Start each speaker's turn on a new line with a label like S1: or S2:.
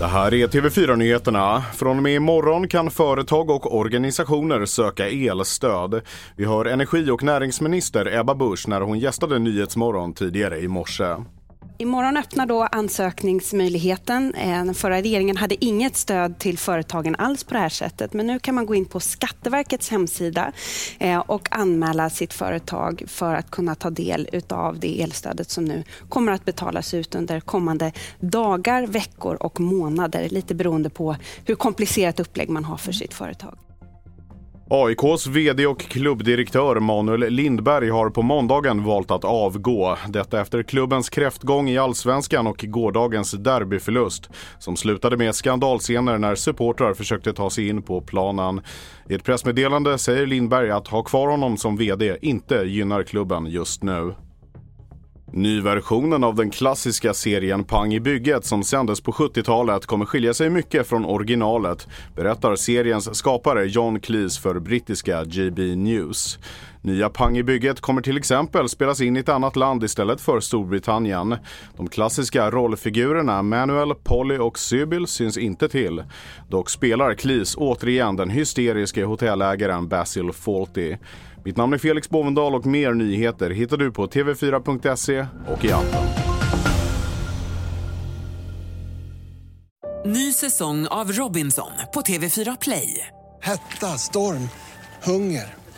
S1: Det här är TV4-nyheterna. Från och med imorgon kan företag och organisationer söka elstöd. Vi hör energi och näringsminister Ebba Busch när hon gästade Nyhetsmorgon tidigare i morse.
S2: Imorgon öppnar då ansökningsmöjligheten. Eh, den förra regeringen hade inget stöd till företagen alls på det här sättet. Men nu kan man gå in på Skatteverkets hemsida eh, och anmäla sitt företag för att kunna ta del av det elstödet som nu kommer att betalas ut under kommande dagar, veckor och månader. Lite beroende på hur komplicerat upplägg man har för sitt företag.
S1: AIKs VD och klubbdirektör Manuel Lindberg har på måndagen valt att avgå. Detta efter klubbens kräftgång i allsvenskan och gårdagens derbyförlust som slutade med skandalscener när supportrar försökte ta sig in på planen. I ett pressmeddelande säger Lindberg att ha kvar honom som VD inte gynnar klubben just nu. Nyversionen av den klassiska serien Pang i bygget som sändes på 70-talet kommer skilja sig mycket från originalet, berättar seriens skapare John Cleese för brittiska GB News. Nya Pang i bygget kommer till exempel spelas in i ett annat land istället för Storbritannien. De klassiska rollfigurerna Manuel, Polly och Sybil syns inte till. Dock spelar Cleese återigen den hysteriske hotellägaren Basil Fawlty. Mitt namn är Felix Bovendal och mer nyheter hittar du på tv4.se och i appen.
S3: Ny säsong av Robinson på TV4 Play.
S4: Hetta, storm, hunger.